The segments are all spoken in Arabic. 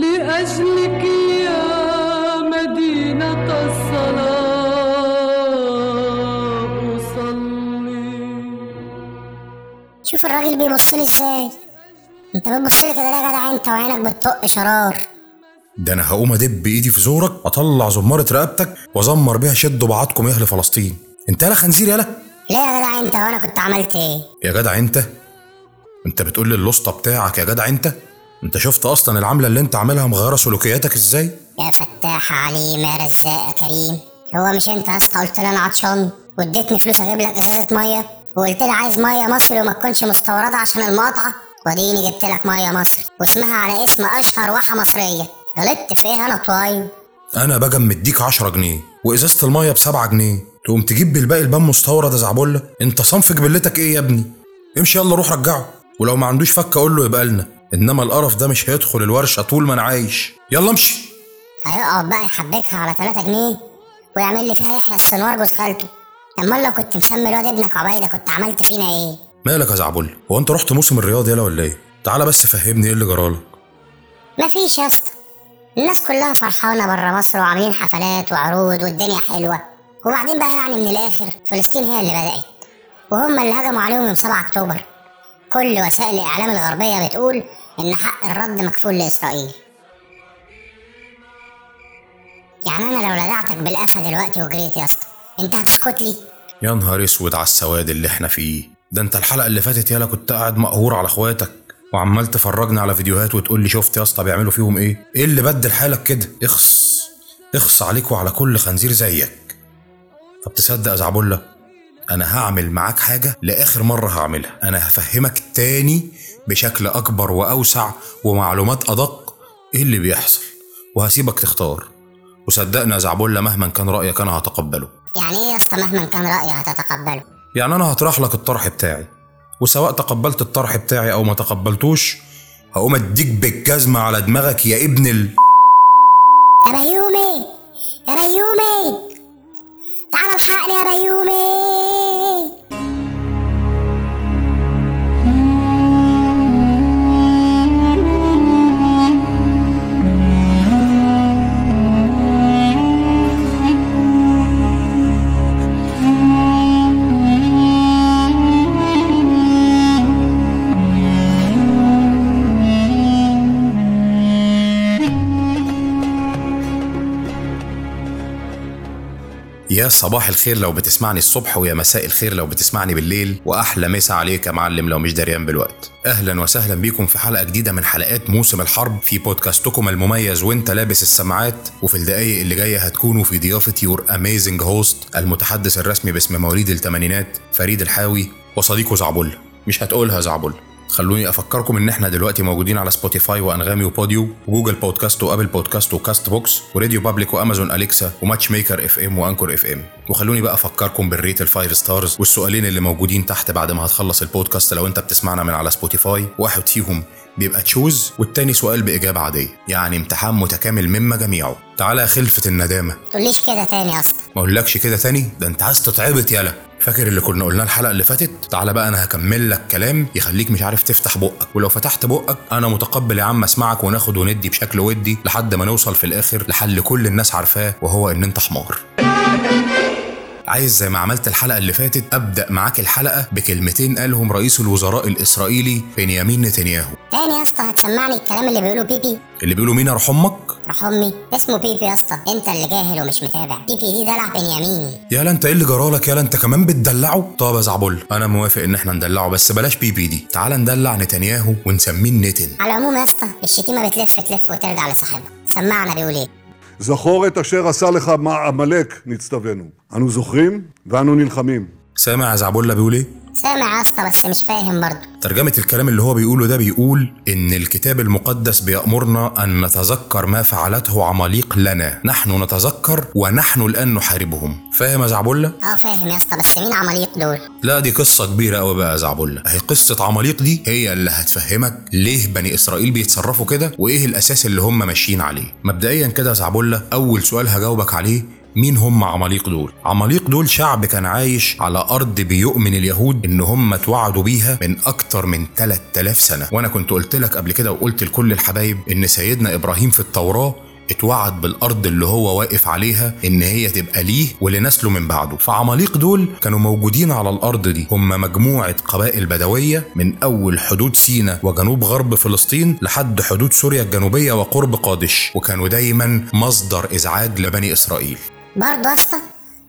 لأجلك يا مدينة الصلاة أصلي شوف الراجل بيبص لي إزاي. أنت بتبص لي كده ليه يا جدع؟ أنت وعينك بتطق شرار. ده أنا هقوم أدب ايدي في زورك أطلع زمارة رقبتك وأزمر بيها شدوا بعضكم يا أهل فلسطين. أنت يالا خنزير يالا؟ ليه يا جدع أنت؟ وأنا كنت عملت إيه؟ يا جدع أنت؟ أنت بتقول لي اللسطى بتاعك يا جدع أنت؟ انت شفت أصلا العملة اللي انت عاملها مغيرة سلوكياتك إزاي؟ يا فتاح يا عليم يا رزاق يا كريم. هو مش انت يا اسطى؟ قلت لي أنا عطشان. واديتني فلوس أجيب لك ازازه مية. وقلت لي عايز مية مصري وما تكونش مستوردة عشان المقاطعه واديني جبت لك مية مصري. واسمها على اسم اشهر واحه مصرية. غلطت في إيه أنا طوايب أنا باجي مديك 10 جنيه. وازازة المية ب 7 جنيه. تقوم تجيب بالباقي البان مستورد يا زعبله انت صنف جبلتك إيه يا ابني؟ امشي يلا روح رجعه. ولو ما عندوش فك أقول له يبقى لنا. إنما القرف ده مش هيدخل الورشة طول ما أنا عايش. يلا امشي. هيقعد بقى يحبكها على 3 جنيه ويعمل لي فيها يحيى السنوار جوز خالته امال لو كنت مسمي الواد ابنك عبيدة كنت عملت فينا إيه؟ مالك يا زعبله هو أنت رحت موسم الرياض يلا ولا إيه؟ تعالى بس فهمني إيه اللي جرالك مفيش يا اسطى. الناس كلها فرحانة برا مصر وعاملين حفلات وعروض والدنيا حلوة. وبعدين بقى يعني من الآخر فلسطين هي اللي بدأت. وهم اللي هجموا عليهم يوم 7 أكتوبر. كل وسائل الإعلام الغربية بتقول إن حق الرد مكفول لإسرائيل. يعني أنا لو لدعتك بالقفا دلوقتي وجريت يا اسطى أنت هتسكت لي؟ يا نهار أسود على السواد اللي إحنا فيه. ده أنت الحلقة اللي فاتت يالا كنت قاعد مقهور على أخواتك وعمال تفرجني على فيديوهات وتقول لي شفت يا اسطى بيعملوا فيهم إيه؟ إيه اللي بدل حالك كده؟ اخص اخص عليك وعلى كل خنزير زيك. طب تصدق يا زعبله أنا هعمل معاك حاجة لآخر مرة هعملها. أنا هفهمك تاني بشكل أكبر وأوسع ومعلومات أدق إيه اللي بيحصل. وهسيبك تختار. وصدقني يا زعبله مهما كان رأيك أنا هتقبله. يعني إيه يا اسطى مهما كان رأيي هتتقبله؟ يعني أنا هطرح لك الطرح بتاعي. وسواء تقبلت الطرح بتاعي أو ما تقبلتوش هقوم أديك بالجزمة على دماغك يا ابن ال يا بيومي يا بيومي تعال الحقني يا بيومي يا صباح الخير لو بتسمعني الصبح ويا مساء الخير لو بتسمعني بالليل وأحلى مسا عليك يا معلم لو مش دريان بالوقت. أهلا وسهلا بيكم في حلقة جديدة من حلقات موسم الحرب في بودكاستكم المميز وإنت لابس السماعات وفي الدقايق اللي جاية هتكونوا في ضيافة your amazing host المتحدث الرسمي باسم مواليد الثمانينات فريد الحاوي وصديقه زعبل. مش هتقولها زعبل. خلوني أفكركم إن إحنا دلوقتي موجودين على Spotify وأنغامي و Podeo و Google Podcast و Apple Podcast و Castbox و RadioPublic و Amazon Alexa و Matchmaker FM و Anchor FM. وخلوني بقى أفكركم بال rate ال five stars والسؤالين اللي موجودين تحت بعد ما هتخلص البودكاست لو أنت بتسمعنا من على Spotify واحد فيهم بيبقى choose والتاني سؤال بإجابة عادية يعني امتحان متكامل مما جميعه. تعالى يا خلفة الندامة. تقوليش كده تاني يا أسطى. ما أقولكش كده تاني؟ ده أنت عايز تتعبط يالا. فاكر اللي كنا قلناه الحلقة اللي فاتت؟ تعالى بقى أنا هكمل لك كلام يخليك مش عارف تفتح بقك. ولو فتحت بقك أنا متقبل يا عم أسمعك وناخد وندي بشكل ودي لحد ما نوصل في الآخر لحل كل الناس عارفاه وهو إن أنت حمار. عايز زي ما عملت الحلقة اللي فاتت أبدأ معاك الحلقة بكلمتين قالهم رئيس الوزراء الإسرائيلي بنيامين نتنياهو. تاني يا اسطى هتسمعني الكلام اللي بيقوله بيبي. اللي بيقوله مين؟ ارحم أمك امي اسمه بيبي يا اسطى. أنت اللي جاهل ومش متابع. بيبي دي دلع بنيامين يالا أنت إيه اللي جرالك؟ يالا أنت كمان بتدلعه؟ طب يا زعبل أنا موافق إن إحنا ندلعه بس بلاش بيبي دي. تعال ندلع نتنياهو ونسميه نتن. على العموم يا اسطى الشتيمة بتلف تلف وترجع لصاحبها. سمعنا بيقول إيه؟ זכור את אשר עשה לך עמלק, נצטווינו. אנו זוכרים ואנו נלחמים. سامع يا زعبله بيقول إيه؟ سامع يا اسطى بس مش فاهم برضه. ترجمة الكلام اللي هو بيقوله ده بيقول إن الكتاب المقدس بيأمرنا أن نتذكر ما فعلته عماليق لنا. نحن نتذكر ونحن الآن نحاربهم. فاهم يا زعبلة؟ آه فاهم يا اسطى بس مين عماليق دول؟ لا دي قصة كبيرة أوي بقى يا زعبلة هي قصة عماليق دي هي اللي هتفهمك ليه بني إسرائيل بيتصرفوا كده وإيه الأساس اللي هم ماشيين عليه. مبدئيا كده يا زعبلة أول سؤال هجاوبك عليه مين هم عماليق دول؟ عماليق دول شعب كان عايش على أرض بيؤمن اليهود إن هم اتوعدوا بيها من أكتر من 3000 سنة. وأنا كنت قلت لك قبل كده وقلت لكل الحبايب إن سيدنا إبراهيم في التوراة اتوعد بالأرض اللي هو واقف عليها إن هي تبقى ليه ولنسله من بعده. فعماليق دول كانوا موجودين على الأرض دي. هم مجموعة قبائل بدوية من أول حدود سينا وجنوب غرب فلسطين لحد حدود سوريا الجنوبية وقرب قادش وكانوا دايما مصدر إزعاج لبني إسرائيل. برضه يا اسطى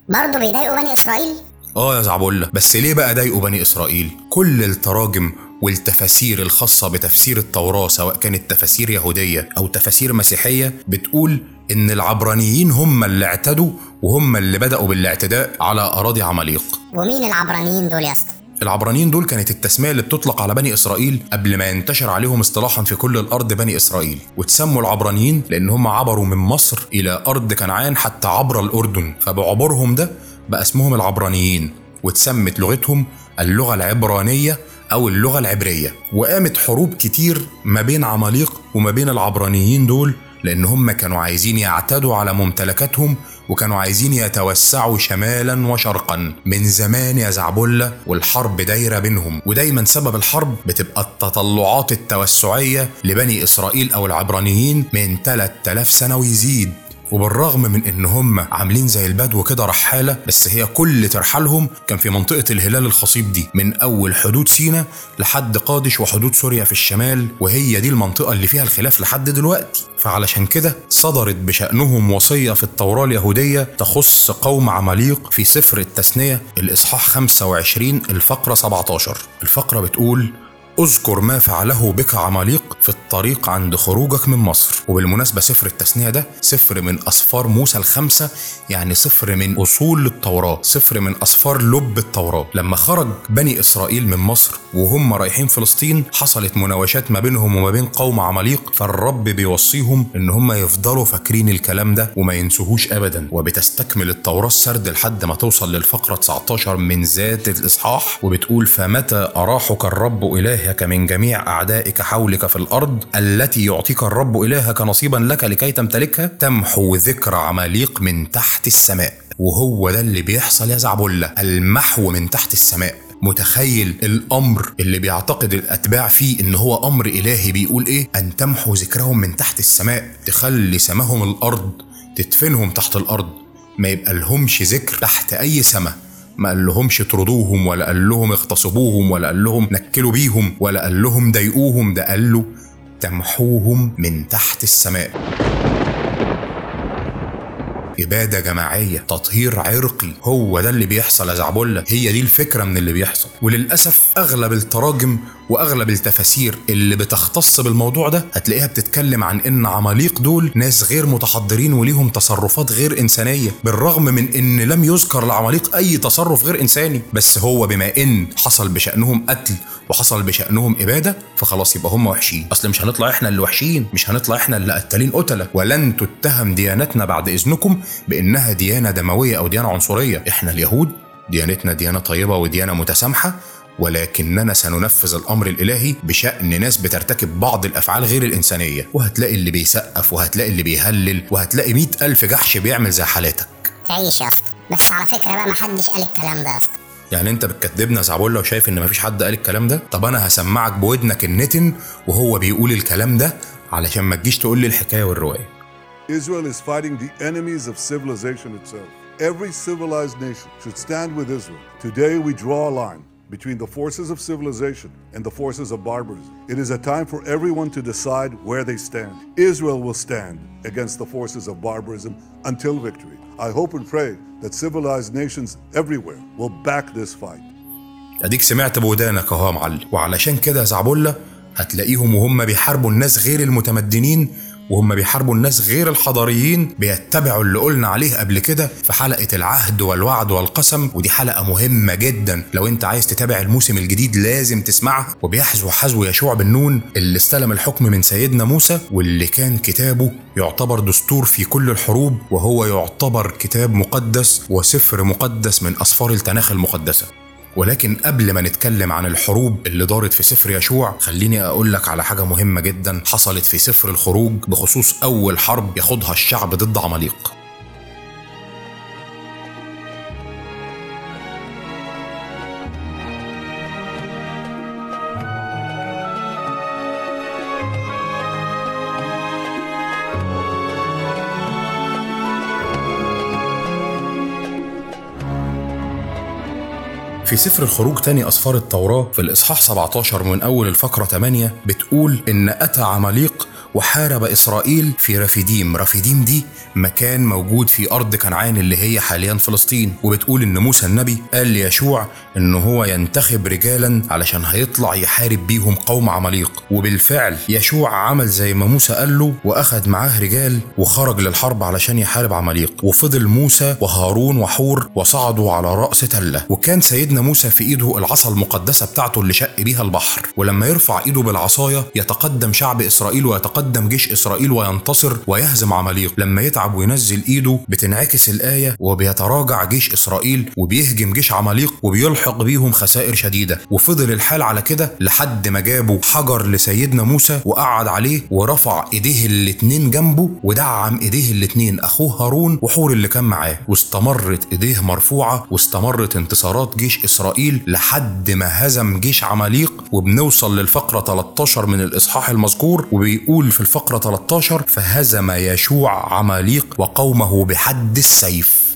برضه بيضايقوا بني إسرائيل؟ آه يا زعبولة بس ليه بقى ضايقوا بني إسرائيل؟ كل التراجم والتفاسير الخاصة بتفسير التوراة سواء كانت تفاسير يهودية أو تفاسير مسيحية بتقول إن العبرانيين هم اللي اعتدوا وهم اللي بدأوا بالاعتداء على أراضي عماليق. ومين العبرانيين دول يا اسطى؟ العبرانيين دول كانت التسمية اللي بتطلق على بني إسرائيل قبل ما ينتشر عليهم اصطلاحا في كل الأرض بني إسرائيل وتسموا العبرانيين لأن هم عبروا من مصر إلى أرض كنعان حتى عبر الأردن فبعبورهم ده بقى اسمهم العبرانيين وتسمت لغتهم اللغة العبرانية أو اللغة العبرية وقامت حروب كتير ما بين عماليق وما بين العبرانيين دول لأن هم كانوا عايزين يعتدوا على ممتلكاتهم وكانوا عايزين يتوسعوا شمالا وشرقا من زمان يا زعبلة والحرب دايرة بينهم. ودايما سبب الحرب بتبقى التطلعات التوسعية لبني إسرائيل أو العبرانيين من 3000 سنة ويزيد. وبالرغم من إن هم عاملين زي البدو كده رحالة بس هي كل ترحالهم كان في منطقة الهلال الخصيب دي من أول حدود سينا لحد قادش وحدود سوريا في الشمال وهي دي المنطقة اللي فيها الخلاف لحد دلوقتي. فعلشان كده صدرت بشأنهم وصية في التوراه اليهودية تخص قوم عماليق في سفر التثنية الإصحاح 25 الفقرة 17 الفقرة بتقول أذكر ما فعله بك عماليق في الطريق عند خروجك من مصر. وبالمناسبة سفر التثنية ده سفر من أسفار موسى الخمسة يعني سفر من أصول التوراة سفر من أسفار لب التوراة. لما خرج بني إسرائيل من مصر وهم رايحين فلسطين حصلت مناوشات ما بينهم وما بين قوم عماليق فالرب بيوصيهم إن هم يفضلوا فاكرين الكلام ده وما ينسوهوش ابدا. وبتستكمل التوراة السرد لحد ما توصل للفقرة 19 من ذات الإصحاح وبتقول فمتى أراحك الرب إلهك من جميع أعدائك حولك في الأرض التي يعطيك الرب إلهك نصيبا لك لكي تمتلكها تمحو ذكر عماليق من تحت السماء. وهو ده اللي بيحصل يا زعبلة المحو من تحت السماء. متخيل الأمر اللي بيعتقد الأتباع فيه إن هو أمر إلهي بيقول إيه؟ أن تمحو ذكرهم من تحت السماء تخلي سماهم الأرض تدفنهم تحت الأرض. ما يبقى لهمش ذكر تحت أي سماء. ما قال لهمش اطردوهم ولا قال لهم اغتصبوهم ولا قال لهم نكلوا بيهم ولا قال لهم ضايقوهم ده قال له تمحوهم من تحت السماء. إبادة جماعية تطهير عرقي هو ده اللي بيحصل يا زعبلة هي دي الفكرة من اللي بيحصل. وللأسف أغلب التراجم وأغلب التفاسير اللي بتختص بالموضوع ده هتلاقيها بتتكلم عن إن عماليق دول ناس غير متحضرين وليهم تصرفات غير إنسانية بالرغم من إن لم يذكر لعماليق أي تصرف غير إنساني. بس هو بما إن حصل بشأنهم قتل وحصل بشأنهم إبادة فخلاص يبقى هم وحشين. أصل مش هنطلع إحنا اللي وحشين مش هنطلع إحنا اللي قتالين قتلة. ولن تتهم ديانتنا بعد إذنكم بإنها ديانة دموية أو ديانة عنصرية. إحنا اليهود ديانتنا ديانة طيبة وديانة متسامحة ولكننا سننفذ الأمر الإلهي بشأن ناس بترتكب بعض الأفعال غير الإنسانية. وهتلاقي اللي بيسقف وهتلاقي اللي بيهلل وهتلاقي مئة ألف جحش بيعمل زي حالاتك. تعيش يا أسطى. بس على فكرة بقى محدش قال الكلام ده يا أسطى. يعني أنت بتكدبنا زعبولة وشايف إن مفيش حد قال الكلام ده؟ طب أنا هسمعك بودنك النتن وهو بيقول الكلام ده علشان ما تجيش تقول لي الحكاية والرواية. Israel is fighting the enemies of civilization itself. Every civilized nation should stand with Israel. Today, we draw a line. between the forces of civilization and the forces of barbarism. It is a time for everyone to decide where they stand. Israel will stand against the forces of barbarism until victory. I hope and pray that civilized nations everywhere will back this fight. اديك سمعت بودانك اهو يا معلم وعلشان كده يا زعبولة هتلاقيهم وهم بيحاربوا الناس غير المتمدنين وهم بيحاربوا الناس غير الحضاريين بيتبعوا اللي قلنا عليه قبل كده في حلقة العهد والوعد والقسم ودي حلقة مهمة جدا. لو أنت عايز تتابع الموسم الجديد لازم تسمعها وبيحذو حذو يشوع بن نون اللي استلم الحكم من سيدنا موسى واللي كان كتابه يعتبر دستور في كل الحروب وهو يعتبر كتاب مقدس وسفر مقدس من أسفار التناخ المقدسة. ولكن قبل ما نتكلم عن الحروب اللي دارت في سفر يشوع خليني أقول لك على حاجة مهمة جدا حصلت في سفر الخروج بخصوص أول حرب يخوضها الشعب ضد عماليق. في سفر الخروج تاني أسفار التوراة في الإصحاح 17 من أول الفقرة 8 بتقول إن أتى عماليق وحارب إسرائيل في رفيديم رفيديم دي مكان موجود في أرض كنعان اللي هي حاليا فلسطين. وبتقول إن موسى النبي قال ليشوع إن هو ينتخب رجالا علشان هيطلع يحارب بيهم قوم عماليق. وبالفعل يشوع عمل زي ما موسى قال له وأخد معاه رجال وخرج للحرب علشان يحارب عماليق. وفضل موسى وهارون وحور وصعدوا على رأس تلة. وكان سيدنا موسى في إيده العصا المقدسة بتاعته اللي شق بيها البحر. ولما يرفع إيده بالعصاية يتقدم شعب إسرائيل ويتقدم جيش إسرائيل وينتصر ويهزم عماليق. لما يتعب وينزل إيده بتنعكس الآية وبيتراجع جيش إسرائيل وبيهجم جيش عماليق وبيلحق بيهم خسائر شديدة. وفضل الحال على كده لحد ما جابوا حجر لسيدنا موسى وقعد عليه ورفع إيديه الاتنين جنبه ودعم إيديه الاتنين أخوه هارون وحور اللي كان معاه. واستمرت إيديه مرفوعة واستمرت انتصارات جيش إسرائيل لحد ما هزم جيش عماليق. وبنوصل للفقرة 13 من الإصحاح المذكور وبيقول في الفقرة 13 فهزم يشوع عماليق وقومه بحد السيف.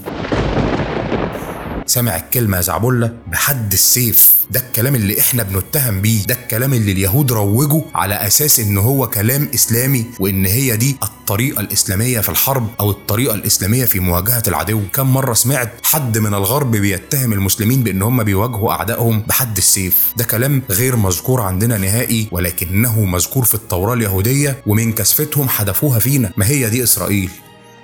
سمع الكلمة يا زعبلة بحد السيف. ده الكلام اللي إحنا بنتهم بيه. ده الكلام اللي اليهود روجوا على أساس إن هو كلام إسلامي وإن هي دي الطريقة الإسلامية في الحرب أو الطريقة الإسلامية في مواجهة العدو. كم مرة سمعت حد من الغرب بيتهم المسلمين بإن هم بيواجهوا أعدائهم بحد السيف. ده كلام غير مذكور عندنا نهائي ولكنه مذكور في التوراة اليهودية ومن كسفتهم حدفوها فينا. ما هي دي إسرائيل؟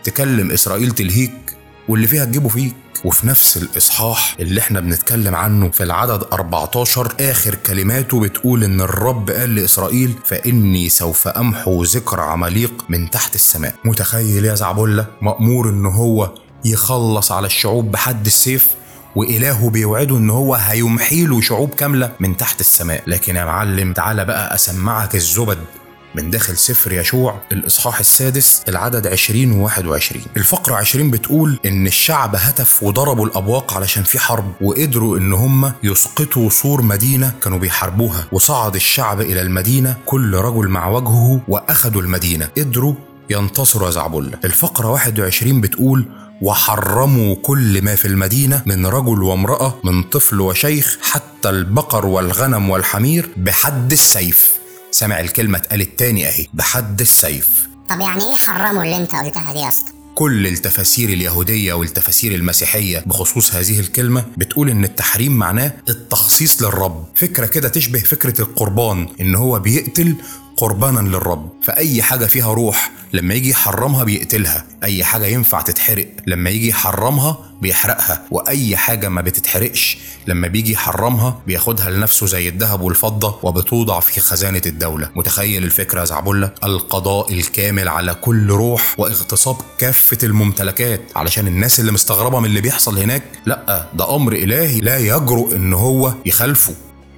تكلم إسرائيل تلهيك. واللي فيها تجيبه فيك. وفي نفس الإصحاح اللي إحنا بنتكلم عنه في العدد 14 آخر كلماته بتقول إن الرب قال لإسرائيل فإني سوف أمحو ذكر عماليق من تحت السماء. متخيل يا زعبلة مأمور إن هو يخلص على الشعوب بحد السيف وإلهه بيوعده إن هو هيمحي له شعوب كاملة من تحت السماء. لكن يا معلم تعالى بقى أسمعك الزبد. من داخل سفر يشوع الإصحاح السادس العدد 20 و 21 الفقرة 20 بتقول إن الشعب هتف وضربوا الأبواق علشان في حرب وقدروا إن هم يسقطوا سور مدينة كانوا بيحاربوها. وصعد الشعب إلى المدينة كل رجل مع وجهه وأخذوا المدينة. قدروا ينتصروا يا زعبلة الفقرة 21 بتقول وحرموا كل ما في المدينة من رجل وامرأة من طفل وشيخ حتى البقر والغنم والحمير بحد السيف. سمع الكلمة اتقالت تاني اهي بحد السيف. طب يعني إيه حرموا اللي انت قلتها دي يا اسطى؟ كل التفاسير اليهودية والتفاسير المسيحية بخصوص هذه الكلمة بتقول إن التحريم معناه التخصيص للرب. فكرة كده تشبه فكرة القربان إن هو بيقتل قربانا للرب. فأي حاجة فيها روح لما يجي يحرمها بيقتلها. أي حاجة ينفع تتحرق لما يجي يحرمها بيحرقها. وأي حاجة ما بتتحرقش لما بيجي يحرمها بياخدها لنفسه زي الذهب والفضة وبتوضع في خزانة الدولة. متخيل الفكرة يا زعبلة القضاء الكامل على كل روح واغتصاب كافة الممتلكات. علشان الناس اللي مستغربة من اللي بيحصل هناك لأ ده أمر إلهي لا يجرؤ إن هو يخالفه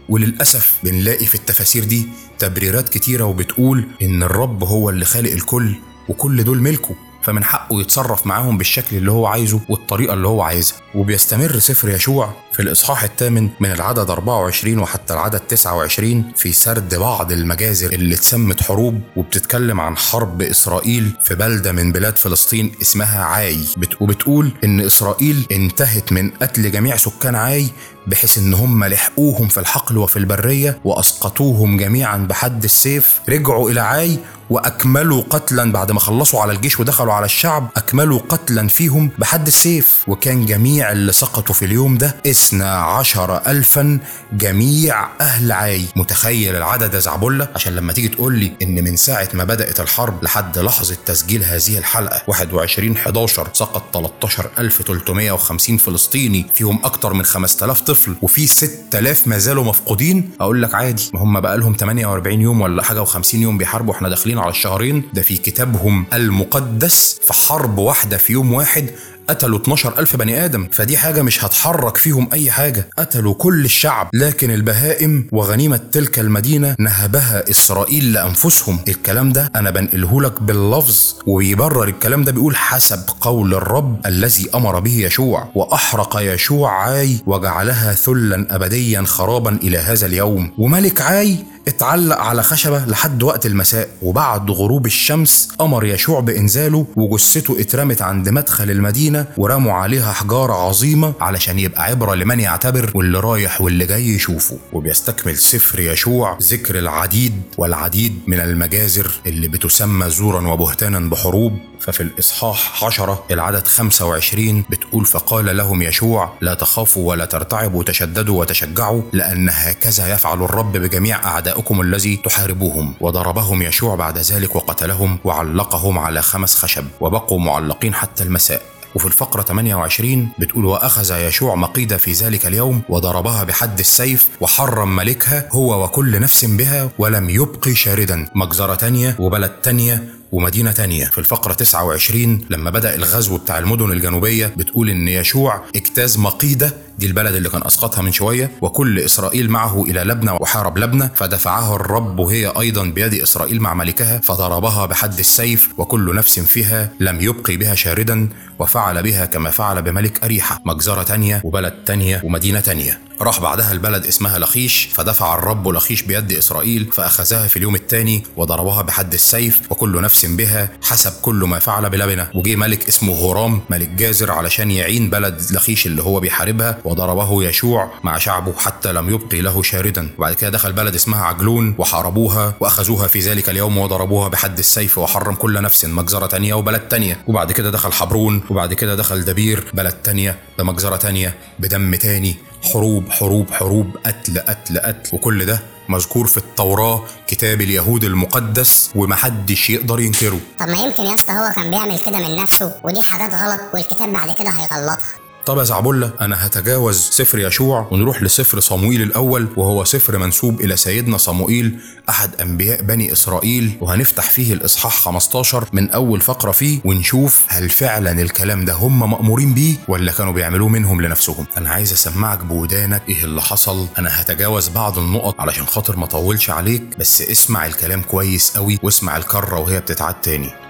وللأسف بنلاقي في التفاسير دي تبريرات كتيرة وبتقول إن الرب هو اللي خالق الكل وكل دول ملكه فمن حقه يتصرف معاهم بالشكل اللي هو عايزه والطريقة اللي هو عايزها. وبيستمر سفر يشوع في الإصحاح الثامن من العدد 24 وحتى العدد 29 في سرد بعض المجازر اللي اتسمت حروب وبتتكلم عن حرب إسرائيل في بلدة من بلاد فلسطين اسمها عاي. بت- وبتقول إن إسرائيل انتهت من قتل جميع سكان عاي بحيث إن هم لحقوهم في الحقل وفي البرية وأسقطوهم جميعا بحد السيف رجعوا إلى عاي وأكملوا قتلا بعد ما خلصوا على الجيش ودخلوا على الشعب أكملوا قتلا فيهم بحد السيف. وكان جميع اللي سقطوا في اليوم ده اثنا عشر الفا جميع أهل عاي. متخيل العدد يا زعبله عشان لما تيجي تقول لي إن من ساعة ما بدأت الحرب لحد لحظة تسجيل هذه الحلقة 21 11 سقط 13350 فلسطيني فيهم أكتر من 5000 طفل. وفي 6000 ما زالوا مفقودين أقول لك عادي. ما هم بقى لهم 48 يوم ولا حاجة و50 يوم بيحاربوا إحنا داخلين على الشهرين. ده في كتابهم المقدس في حرب واحدة في يوم واحد قتلوا 12 ألف بني آدم فدي حاجة مش هتحرك فيهم أي حاجة. قتلوا كل الشعب لكن البهائم وغنيمة تلك المدينة نهبها إسرائيل لأنفسهم. الكلام ده أنا بنقله لك باللفظ ويبرر الكلام ده بيقول حسب قول الرب الذي أمر به يشوع وأحرق يشوع عاي وجعلها ثلا أبديا خرابا إلى هذا اليوم. وملك عاي اتعلق على خشبة لحد وقت المساء وبعد غروب الشمس أمر يشوع بإنزاله وجثته اترمت عند مدخل المدينة ورموا عليها حجارة عظيمة علشان يبقى عبرة لمن يعتبر واللي رايح واللي جاي يشوفه. وبيستكمل سفر يشوع ذكر العديد والعديد من المجازر اللي بتسمى زورا وبهتانا بحروب. ففي الإصحاح 10 العدد 25 بتقول فقال لهم يشوع لا تخافوا ولا ترتعبوا تشددوا وتشجعوا لأن هكذا يفعل الرب بجميع أعدائكم الذي تحاربوهم. وضربهم يشوع بعد ذلك وقتلهم وعلقهم على خمس خشب. وبقوا معلقين حتى المساء. وفي الفقرة 28 بتقول وأخذ يشوع مقيدة في ذلك اليوم وضربها بحد السيف وحرم ملكها هو وكل نفس بها ولم يبقي شاردا. مجزرة تانية وبلد تانية ومدينة تانية. في الفقرة 29 لما بدأ الغزو بتاع المدن الجنوبية بتقول إن يشوع اجتاز مقيدة دي البلد اللي كان أسقطها من شوية وكل إسرائيل معه إلى لبنى وحارب لبنى فدفعها الرب وهي أيضا بيد إسرائيل مع ملكها فضربها بحد السيف وكل نفس فيها لم يبقي بها شاردا وفعل بها كما فعل بملك أريحة مجزرة تانية وبلد تانية ومدينة تانية. راح بعدها البلد اسمها لخيش فدفع الرب لخيش بيد إسرائيل فأخذها في اليوم الثاني وضربها بحد السيف وكل نفس بها حسب كل ما فعل بلبنة. وجي ملك اسمه غرام ملك جازر علشان يعين بلد لخيش اللي هو بيحاربها وضربه يشوع مع شعبه حتى لم يبقي له شاردا. وبعد كده دخل بلد اسمها عجلون وحاربوها وأخذوها في ذلك اليوم وضربوها بحد السيف وحرم كل نفس مجزرة تانية وبلد تانية. وبعد كده دخل حبرون وبعد كده دخل دبير بلد تانية بمجزرة تانية بدم تاني. حروب حروب حروب قتل قتل قتل. وكل ده مذكور في التوراة كتاب اليهود المقدس ومحدش يقدر ينكره. طب ما يمكن يا اسطى هو كان بيعمل كده من نفسه ودي حاجات غلط والكتاب بعد كده هيغلطها. طب يا زعبلة أنا هتجاوز سفر يشوع ونروح لسفر صموئيل الأول وهو سفر منسوب إلى سيدنا صموئيل أحد أنبياء بني إسرائيل وهنفتح فيه الإصحاح 15 من أول فقرة فيه ونشوف هل فعلا الكلام ده هم مأمورين بيه ولا كانوا بيعملوه منهم لنفسهم. أنا عايز أسمعك بودانك إيه اللي حصل. أنا هتجاوز بعض النقط علشان خاطر ما أطولش عليك بس اسمع الكلام كويس قوي واسمع الكرة وهي بتتعاد تاني.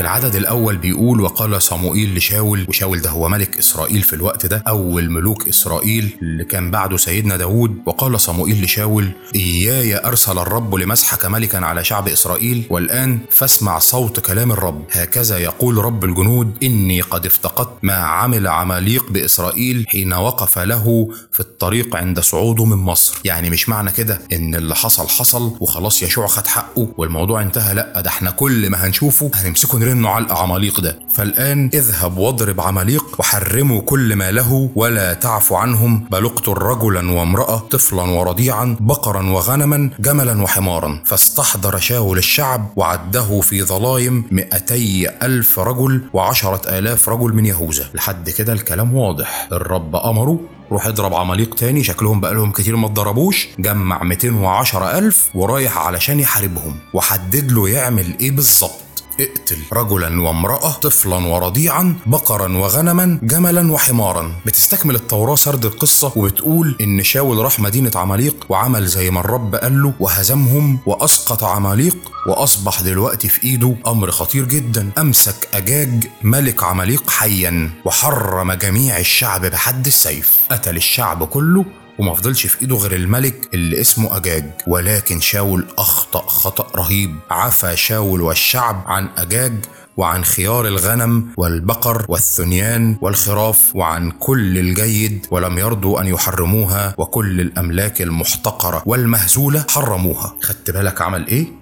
في العدد الأول بيقول وقال صموئيل لشاول وشاول ده هو ملك إسرائيل في الوقت ده أول ملوك إسرائيل اللي كان بعده سيدنا داود. وقال صموئيل لشاول إياي أرسل الرب لمسحك ملكا على شعب إسرائيل والآن فاسمع صوت كلام الرب. هكذا يقول رب الجنود إني قد افتقدت ما عمل عماليق بإسرائيل حين وقف له في الطريق عند صعوده من مصر. يعني مش معنى كده إن اللي حصل حصل وخلاص يشوع خد حقه والموضوع انتهى. لأ ده إحنا كل ما هنشوفه هنمسكه نرنه على عماليق ده. فالآن اذهب واضرب عماليق وحرموا كل ما له ولا تعفو عنهم. بل اقتل رجلا وامرأة طفلا ورضيعا بقرا وغنما جملا وحمارا. فاستحضر شاول الشعب وعده في ظلايم مئتي ألف رجل وعشرة آلاف رجل من يهوذا. لحد كده الكلام واضح. الرب أمره. روح اضرب عماليق تاني. شكلهم بقالهم كتير ما اتضربوش. جمع 210 ألف ورايح علشان يحاربهم. وحدد له يعمل إيه بالظبط. اقتل رجلا وامرأة طفلا ورضيعا بقرا وغنما جملا وحمارا. بتستكمل التوراة سرد القصة وبتقول إن شاول راح مدينة عماليق وعمل زي ما الرب قال له وهزمهم وأسقط عماليق وأصبح دلوقتي في إيده أمر خطير جدا. أمسك أجاج ملك عماليق حيا وحرم جميع الشعب بحد السيف. قتل الشعب كله وما فضلش في إيده غير الملك اللي اسمه أجاج. ولكن شاول أخطأ خطأ رهيب. عفى شاول والشعب عن أجاج وعن خيار الغنم والبقر والثنيان والخراف وعن كل الجيد ولم يرضوا أن يحرموها وكل الأملاك المحتقرة والمهزولة حرموها. خدت بالك عمل إيه؟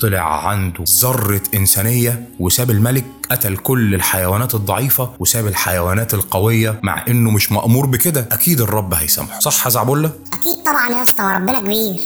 طلع عنده ذرة إنسانية وساب الملك قتل كل الحيوانات الضعيفة وساب الحيوانات القوية مع إنه مش مأمور بكده أكيد الرب هيسامحه صح يا زعبولة؟ أكيد طبعا يا أسطى ربنا كبير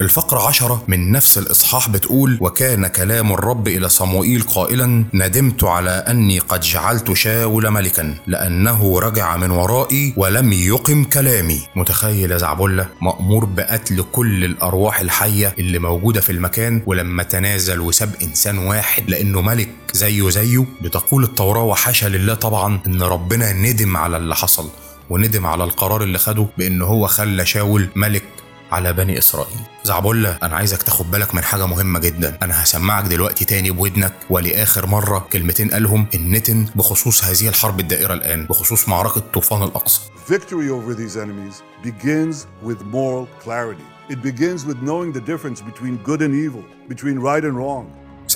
الفقرة عشرة من نفس الإصحاح بتقول وكان كلام الرب إلى صموئيل قائلا ندمت على أني قد جعلت شاول ملكا لأنه رجع من ورائي ولم يقم كلامي. متخيل يا زعبلة مأمور بقتل كل الأرواح الحية اللي موجودة في المكان ولما تنازل وساب إنسان واحد لأنه ملك زيه زيه؟ بتقول التوراة وحاشا لله طبعا إن ربنا ندم على اللي حصل وندم على القرار اللي خده بإن هو خلى شاول ملك على بني إسرائيل زعبولة أنا عايزك تاخد بالك من حاجة مهمة جدا أنا هسمعك دلوقتي تاني بودنك ولآخر مرة كلمتين قالهم النتن بخصوص هذه الحرب الدائرة الآن بخصوص معركة طوفان الأقصى Victory over these enemies begins with moral clarity. It begins with knowing the difference between good and evil, between right and wrong.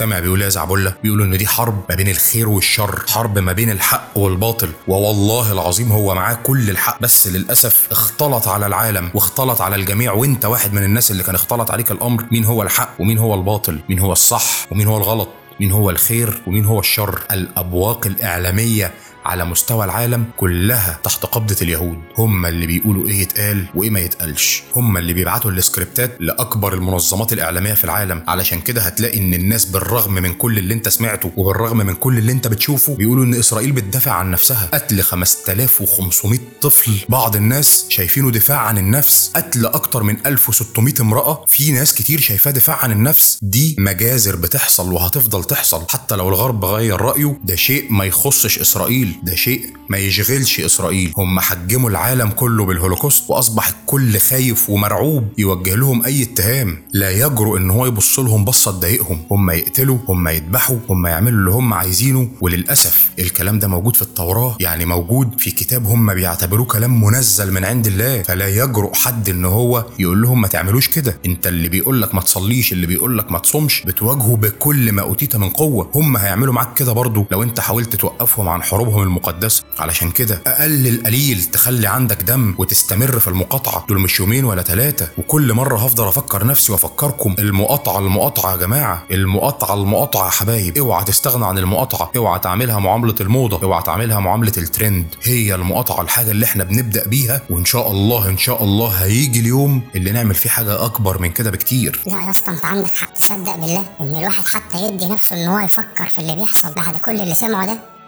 سامع بيقول إيه يا زعبولة؟ بيقولوا إن دي حرب ما بين الخير والشر حرب ما بين الحق والباطل ووالله العظيم هو معاه كل الحق. بس للأسف اختلط على العالم واختلط على الجميع وأنت واحد من الناس اللي كان اختلط عليك الأمر مين هو الحق ومين هو الباطل؟ مين هو الصح ومين هو الغلط؟ مين هو الخير ومين هو الشر؟ الأبواق الإعلامية على مستوى العالم كلها تحت قبضة اليهود. هم اللي بيقولوا إيه يتقال وإيه ما يتقالش. هم اللي بيبعتوا السكريبتات لأكبر المنظمات الإعلامية في العالم. علشان كده هتلاقي إن الناس بالرغم من كل اللي أنت سمعته وبالرغم من كل اللي أنت بتشوفه بيقولوا إن إسرائيل بتدافع عن نفسها. قتل 5500 طفل. بعض الناس شايفينه دفاع عن النفس. قتل أكتر من 1600 امرأة. في ناس كتير شايفاه دفاع عن النفس. دي مجازر بتحصل وهتفضل تحصل. حتى لو الغرب غير رأيه ده شيء ما يخصش إسرائيل. ده شيء ما يشغلش إسرائيل. هم حجموا العالم كله بالهولوكوست وأصبح الكل خايف ومرعوب يوجه لهم أي اتهام. لا يجرؤ إن هو يبص لهم بصة تضايقهم. هم يقتلوا هم يذبحوا هم يعملوا اللي هم عايزينه. وللأسف الكلام ده موجود في التوراة يعني موجود في كتاب هم بيعتبروه كلام منزل من عند الله. فلا يجرؤ حد إن هو يقول لهم ما تعملوش كده. أنت اللي بيقول لك ما تصليش اللي بيقول لك ما تصومش بتواجهه بكل ما أوتيت من قوة. هم هيعملوا معاك كده برضه لو أنت حاولت توقفهم عن حروبهم المقدسة علشان كده أقل القليل تخلي عندك دم وتستمر في المقاطعة. دول مش يومين ولا ثلاثة وكل مرة هفضل أفكر نفسي وأفكركم. المقاطعة المقاطعة يا جماعة. المقاطعة المقاطعة يا حبايب. اوعى تستغنى عن المقاطعة. اوعى تعملها معاملة الموضة. اوعى تعملها معاملة الترند. هي المقاطعة الحاجة اللي إحنا بنبدأ بيها. وإن شاء الله إن شاء الله هيجي اليوم اللي نعمل فيه حاجة أكبر من كده بكتير. لا يا اسطى أنت عندك حق. تصدق بالله إن الواحد حتى يدي نفسه إن هو يفكر في اللي بيحصل بعد كل اللي سمعه ده؟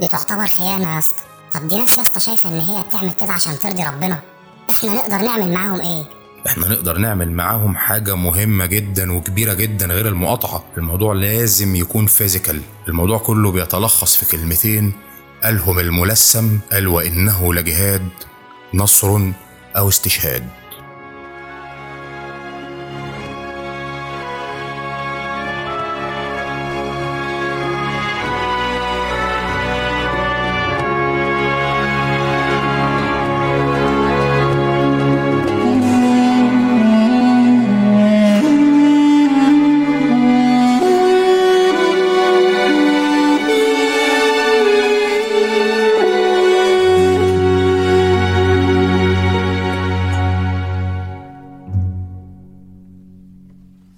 دي تعتبر خيانة يا اسطى. طب دي ناس يا اسطى شايفة إن هي بتعمل كده عشان ترضي ربنا. إحنا نقدر نعمل معاهم إيه؟ إحنا نقدر نعمل معاهم حاجة مهمة جدا وكبيرة جدا غير المقاطعة. الموضوع لازم يكون فيزيكال الموضوع كله بيتلخص في كلمتين. قالهم الملثم قال وإنه لجهاد نصر أو استشهاد.